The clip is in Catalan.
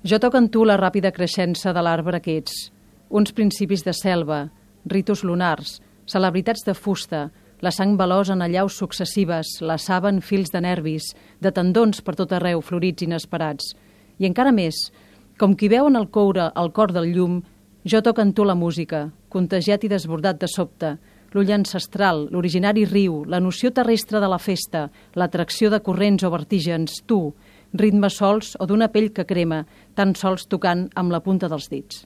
Jo toc en tu la ràpida creixença de l'arbre que ets, uns principis de selva, ritus lunars, celebritats de fusta, la sang veloç en allaus successives, la saben fils de nervis, de tendons per tot arreu, florits inesperats. I encara més, com qui veu en el coure el cor del llum, jo toc en tu la música, contagiat i desbordat de sobte, l'ull ancestral, l'originari riu, la noció terrestre de la festa, l'atracció de corrents o vertígens, tu, ritmes sols o d'una pell que crema, tan sols tocant amb la punta dels dits.